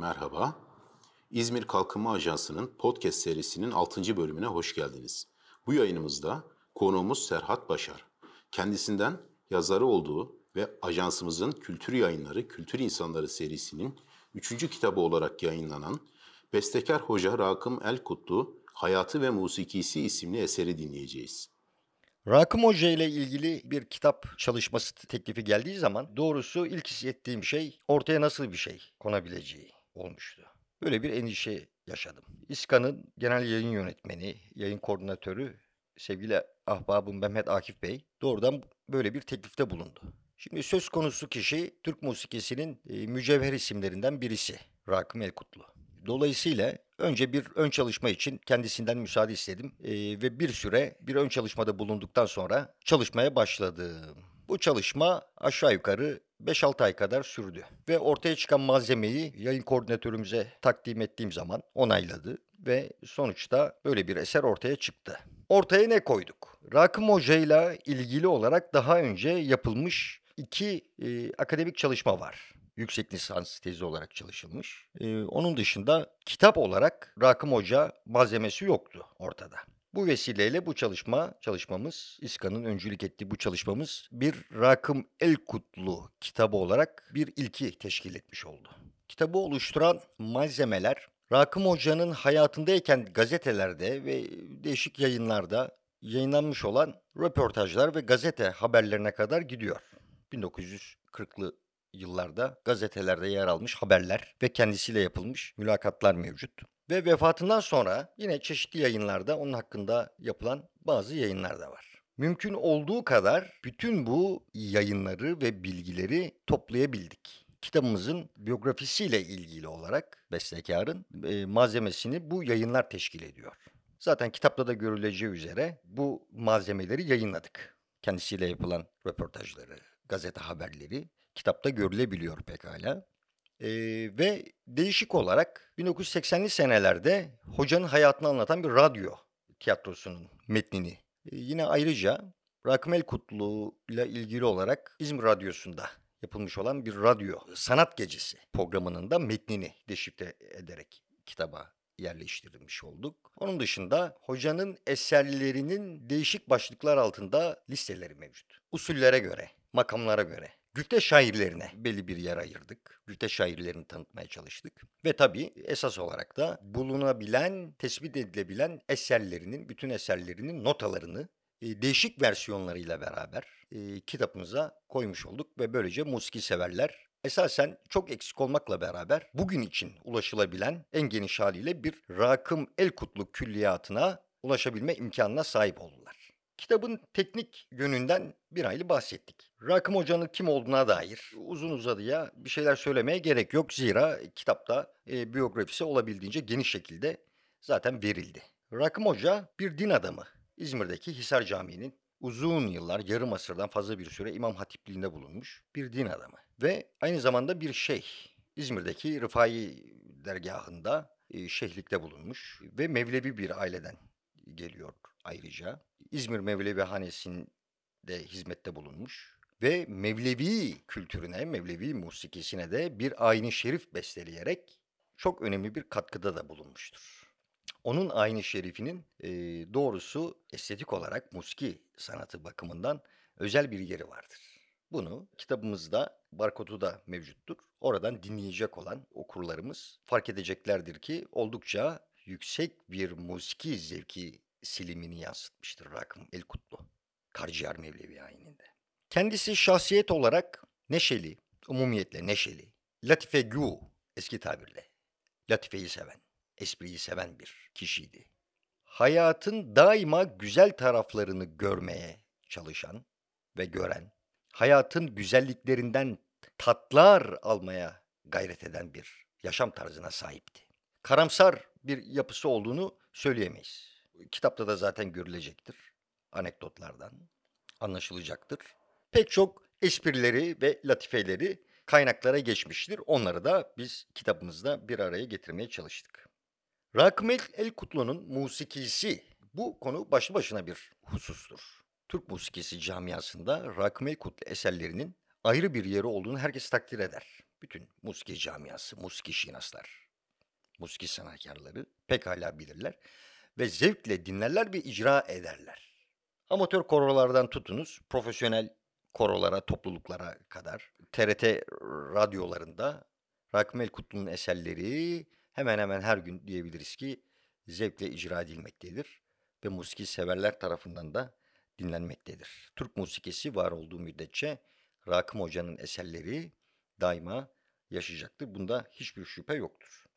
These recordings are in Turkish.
Merhaba. İzmir Kalkınma Ajansı'nın podcast serisinin 6. bölümüne hoş geldiniz. Bu yayınımızda konuğumuz Serhat Başar. Kendisinden yazarı olduğu ve ajansımızın Kültür Yayınları Kültür İnsanları serisinin 3. kitabı olarak yayınlanan Bestekar Hoca Rakım Elkutlu Hayatı ve Musikisi isimli eseri dinleyeceğiz. Rakım Hoca ile ilgili bir kitap çalışması teklifi geldiği zaman doğrusu ilk hissettiğim şey ortaya nasıl bir şey konabileceği olmuştu. Böyle bir endişe yaşadım. İSKA'nın genel yayın yönetmeni, yayın koordinatörü sevgili ahbabım Mehmet Akif Bey doğrudan böyle bir teklifte bulundu. Şimdi söz konusu kişi Türk musikisinin e, mücevher isimlerinden birisi Rakım Elkutlu. Dolayısıyla önce bir ön çalışma için kendisinden müsaade istedim Ee, ve bir süre bir ön çalışmada bulunduktan sonra çalışmaya başladım. Bu çalışma aşağı yukarı 5-6 ay kadar sürdü ve ortaya çıkan malzemeyi yayın koordinatörümüze takdim ettiğim zaman onayladı ve sonuçta böyle bir eser ortaya çıktı. Ortaya ne koyduk? Rakım Hoca ile ilgili olarak daha önce yapılmış iki e, akademik çalışma var yüksek lisans tezi olarak çalışılmış. Ee, onun dışında kitap olarak Rakım Hoca malzemesi yoktu ortada. Bu vesileyle bu çalışma, çalışmamız, İSKA'nın öncülük ettiği bu çalışmamız bir Rakım Elkutlu kitabı olarak bir ilki teşkil etmiş oldu. Kitabı oluşturan malzemeler Rakım Hoca'nın hayatındayken gazetelerde ve değişik yayınlarda yayınlanmış olan röportajlar ve gazete haberlerine kadar gidiyor. 1940'lı yıllarda gazetelerde yer almış haberler ve kendisiyle yapılmış mülakatlar mevcut. Ve vefatından sonra yine çeşitli yayınlarda onun hakkında yapılan bazı yayınlar da var. Mümkün olduğu kadar bütün bu yayınları ve bilgileri toplayabildik. Kitabımızın biyografisiyle ilgili olarak bestekarın e, malzemesini bu yayınlar teşkil ediyor. Zaten kitapta da görüleceği üzere bu malzemeleri yayınladık. Kendisiyle yapılan röportajları, gazete haberleri kitapta görülebiliyor pekala. Ee, ve değişik olarak 1980'li senelerde hocanın hayatını anlatan bir radyo tiyatrosunun metnini. Ee, yine ayrıca Rakmel Kutlu ile ilgili olarak İzmir Radyosu'nda yapılmış olan bir radyo sanat gecesi programının da metnini deşifre ederek kitaba yerleştirilmiş olduk. Onun dışında hocanın eserlerinin değişik başlıklar altında listeleri mevcut. Usullere göre, makamlara göre, Güfte şairlerine belli bir yer ayırdık. Güfte şairlerini tanıtmaya çalıştık. Ve tabii esas olarak da bulunabilen, tespit edilebilen eserlerinin, bütün eserlerinin notalarını e, değişik versiyonlarıyla beraber e, kitabımıza koymuş olduk. Ve böylece musiki severler esasen çok eksik olmakla beraber bugün için ulaşılabilen en geniş haliyle bir Rakım Elkutlu külliyatına ulaşabilme imkanına sahip oldular. Kitabın teknik yönünden bir hayli bahsettik. Rakım Hoca'nın kim olduğuna dair uzun uzadıya bir şeyler söylemeye gerek yok. Zira kitapta e, biyografisi olabildiğince geniş şekilde zaten verildi. Rakım Hoca bir din adamı. İzmir'deki Hisar Camii'nin uzun yıllar, yarım asırdan fazla bir süre imam hatipliğinde bulunmuş bir din adamı. Ve aynı zamanda bir şeyh. İzmir'deki Rıfai dergahında e, şeyhlikte bulunmuş ve Mevlevi bir aileden geliyor ayrıca. İzmir Mevlevi Hanesi'nde hizmette bulunmuş ve Mevlevi kültürüne, Mevlevi musikisine de bir ayni şerif besteleyerek çok önemli bir katkıda da bulunmuştur. Onun ayni şerifinin e, doğrusu estetik olarak musiki sanatı bakımından özel bir yeri vardır. Bunu kitabımızda barkodu da mevcuttur. Oradan dinleyecek olan okurlarımız fark edeceklerdir ki oldukça yüksek bir musiki zevki silimini yansıtmıştır Rakım Elkutlu. Karciğer Mevlevi ayininde. Kendisi şahsiyet olarak neşeli, umumiyetle neşeli, latife gü eski tabirle, latifeyi seven, espriyi seven bir kişiydi. Hayatın daima güzel taraflarını görmeye çalışan ve gören, hayatın güzelliklerinden tatlar almaya gayret eden bir yaşam tarzına sahipti. Karamsar bir yapısı olduğunu söyleyemeyiz kitapta da zaten görülecektir. Anekdotlardan anlaşılacaktır. Pek çok esprileri ve latifeleri kaynaklara geçmiştir. Onları da biz kitabımızda bir araya getirmeye çalıştık. Rakım El Kutlu'nun musikisi bu konu başlı başına bir husustur. Türk musikisi camiasında Rakım El Kutlu eserlerinin ayrı bir yeri olduğunu herkes takdir eder. bütün muski camiası, muski şinaslar, muski sanatkarları pekala bilirler ve zevkle dinlerler ve icra ederler. Amatör korolardan tutunuz, profesyonel korolara, topluluklara kadar TRT radyolarında Rakmel Kutlu'nun eserleri hemen hemen her gün diyebiliriz ki zevkle icra edilmektedir ve musiki severler tarafından da dinlenmektedir. Türk musikisi var olduğu müddetçe Rakım Hoca'nın eserleri daima yaşayacaktır. Bunda hiçbir şüphe yoktur.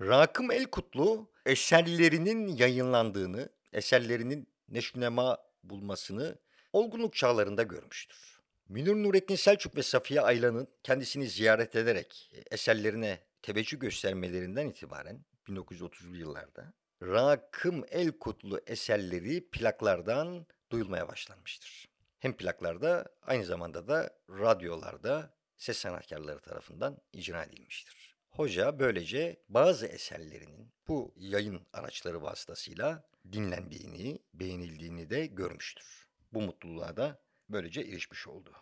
Rakım Elkutlu eserlerinin yayınlandığını, eserlerinin neşnema bulmasını olgunluk çağlarında görmüştür. Münir Nurettin Selçuk ve Safiye Aylan'ın kendisini ziyaret ederek eserlerine teveccüh göstermelerinden itibaren 1930'lu yıllarda Rakım Elkutlu eserleri plaklardan duyulmaya başlanmıştır. Hem plaklarda aynı zamanda da radyolarda ses sanatkarları tarafından icra edilmiştir. Hoca böylece bazı eserlerinin bu yayın araçları vasıtasıyla dinlendiğini, beğenildiğini de görmüştür. Bu mutluluğa da böylece erişmiş oldu.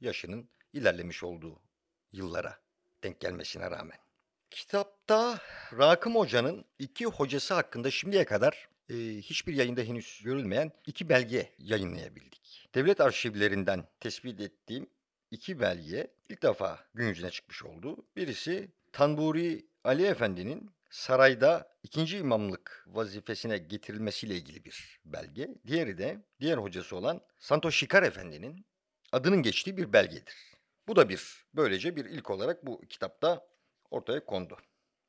Yaşının ilerlemiş olduğu yıllara denk gelmesine rağmen. Kitapta Rakım Hoca'nın iki hocası hakkında şimdiye kadar e, hiçbir yayında henüz görülmeyen iki belge yayınlayabildik. Devlet arşivlerinden tespit ettiğim iki belge ilk defa gün yüzüne çıkmış oldu. Birisi Tanburi Ali Efendi'nin sarayda ikinci imamlık vazifesine getirilmesiyle ilgili bir belge. Diğeri de diğer hocası olan Santo Şikar Efendi'nin adının geçtiği bir belgedir. Bu da bir böylece bir ilk olarak bu kitapta ortaya kondu.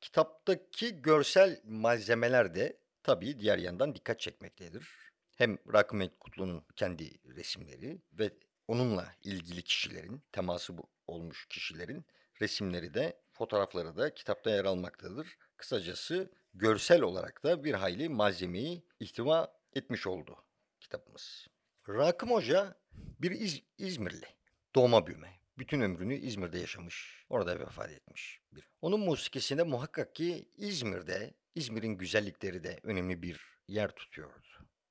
Kitaptaki görsel malzemeler de tabii diğer yandan dikkat çekmektedir. Hem Rakım Kutlu'nun kendi resimleri ve onunla ilgili kişilerin, teması olmuş kişilerin resimleri de, fotoğrafları da kitapta yer almaktadır. Kısacası görsel olarak da bir hayli malzemeyi ihtiva etmiş oldu kitabımız. Rakım Hoca bir İz- İzmirli, doğma büyüme. Bütün ömrünü İzmir'de yaşamış, orada vefat etmiş. Bir. Onun musikisinde muhakkak ki İzmir'de, İzmir'in güzellikleri de önemli bir yer tutuyordu.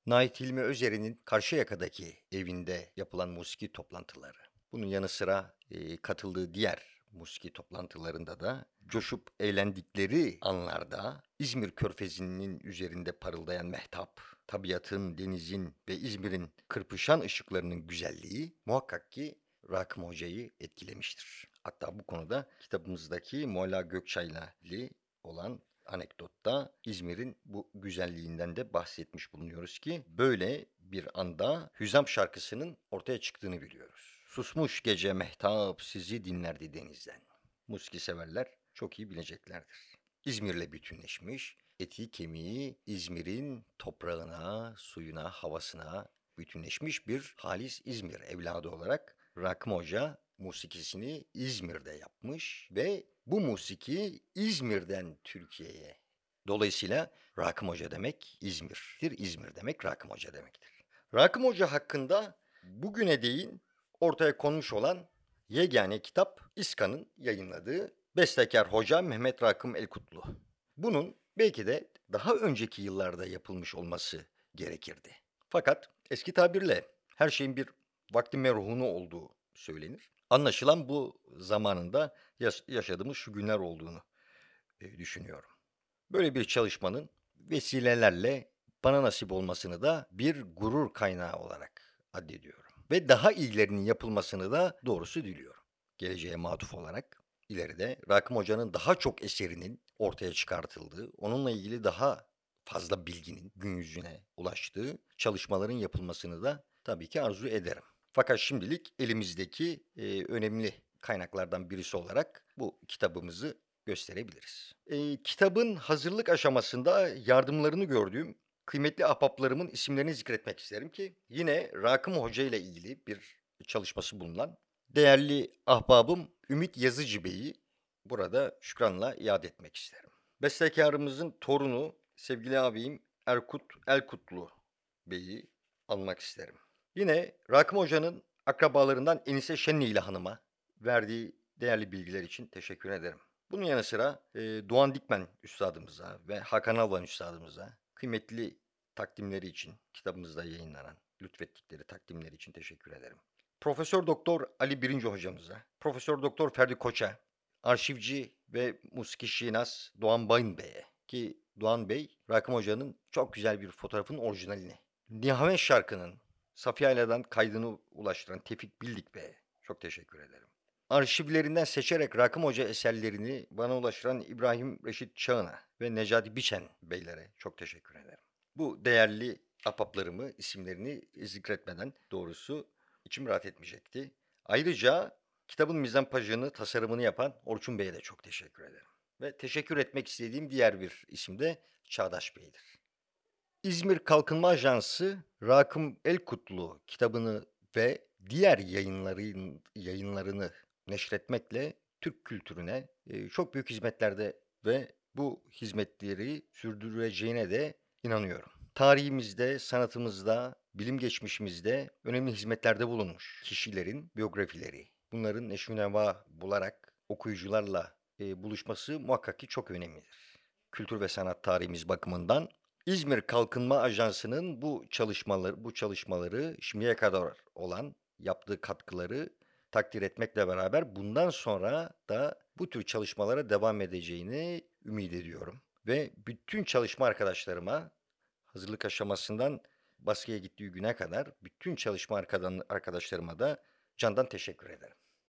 Nait Hilmi Özer'in Karşıyaka'daki evinde yapılan musiki toplantıları. Bunun yanı sıra e, katıldığı diğer musiki toplantılarında da coşup eğlendikleri anlarda İzmir Körfezi'nin üzerinde parıldayan mehtap, tabiatın, denizin ve İzmir'in kırpışan ışıklarının güzelliği muhakkak ki Rakım Hoca'yı etkilemiştir. Hatta bu konuda kitabımızdaki Mualla Gökçay'la olan anekdotta İzmir'in bu güzelliğinden de bahsetmiş bulunuyoruz ki böyle bir anda Hüzam şarkısının ortaya çıktığını biliyoruz. Susmuş gece mehtap sizi dinlerdi denizden. Muski severler çok iyi bileceklerdir. İzmir'le bütünleşmiş, eti kemiği İzmir'in toprağına, suyuna, havasına bütünleşmiş bir halis İzmir evladı olarak Rakım Hoca musikisini İzmir'de yapmış ve bu musiki İzmir'den Türkiye'ye. Dolayısıyla Rakım Hoca demek İzmir'dir, İzmir demek Rakım Hoca demektir. Rakım Hoca hakkında bugüne değin ortaya konmuş olan yegane kitap İSKA'nın yayınladığı Bestekar Hoca Mehmet Rakım Elkutlu. Bunun belki de daha önceki yıllarda yapılmış olması gerekirdi. Fakat eski tabirle her şeyin bir vakti merhunu olduğu söylenir. Anlaşılan bu zamanında yaş- yaşadığımız şu günler olduğunu e, düşünüyorum. Böyle bir çalışmanın vesilelerle bana nasip olmasını da bir gurur kaynağı olarak addediyorum. Ve daha iyilerinin yapılmasını da doğrusu diliyorum. Geleceğe matuf olarak ileride Rakım Hoca'nın daha çok eserinin ortaya çıkartıldığı, onunla ilgili daha fazla bilginin gün yüzüne ulaştığı çalışmaların yapılmasını da tabii ki arzu ederim. Fakat şimdilik elimizdeki e, önemli kaynaklardan birisi olarak bu kitabımızı gösterebiliriz. E, kitabın hazırlık aşamasında yardımlarını gördüğüm kıymetli ahbaplarımın isimlerini zikretmek isterim ki yine Rakım Hoca ile ilgili bir çalışması bulunan değerli ahbabım Ümit Yazıcı Bey'i burada şükranla iade etmek isterim. Bestekarımızın torunu sevgili abim Erkut Elkutlu Bey'i almak isterim. Yine Rakım Hoca'nın akrabalarından Enise Şenli Hanım'a verdiği değerli bilgiler için teşekkür ederim. Bunun yanı sıra e, Doğan Dikmen Üstadımıza ve Hakan Alvan Üstadımıza kıymetli takdimleri için kitabımızda yayınlanan lütfettikleri takdimleri için teşekkür ederim. Profesör Doktor Ali Birinci hocamıza, Profesör Doktor Ferdi Koç'a, arşivci ve musiki şinas Doğan Bayın Bey'e ki Doğan Bey Rakım Hoca'nın çok güzel bir fotoğrafın orijinalini. Nihavet şarkının Safiye Ayla'dan kaydını ulaştıran Tevfik Bildik Bey'e çok teşekkür ederim. Arşivlerinden seçerek Rakım Hoca eserlerini bana ulaştıran İbrahim Reşit Çağın'a ve Necati Biçen beylere çok teşekkür ederim. Bu değerli apaplarımı, isimlerini zikretmeden doğrusu içim rahat etmeyecekti. Ayrıca kitabın mizampajını, tasarımını yapan Orçun Bey'e de çok teşekkür ederim. Ve teşekkür etmek istediğim diğer bir isim de Çağdaş Bey'dir. İzmir Kalkınma Ajansı Rakım Elkutlu kitabını ve diğer yayınların yayınlarını neşretmekle Türk kültürüne e, çok büyük hizmetlerde ve bu hizmetleri sürdüreceğine de inanıyorum. Tarihimizde, sanatımızda, bilim geçmişimizde önemli hizmetlerde bulunmuş kişilerin biyografileri. Bunların neşvineva bularak okuyucularla e, buluşması muhakkak ki çok önemlidir. Kültür ve sanat tarihimiz bakımından İzmir Kalkınma Ajansı'nın bu çalışmaları bu çalışmaları şimdiye kadar olan yaptığı katkıları takdir etmekle beraber bundan sonra da bu tür çalışmalara devam edeceğini ümit ediyorum. Ve bütün çalışma arkadaşlarıma hazırlık aşamasından baskıya gittiği güne kadar bütün çalışma arkadaşlarıma da candan teşekkür ederim.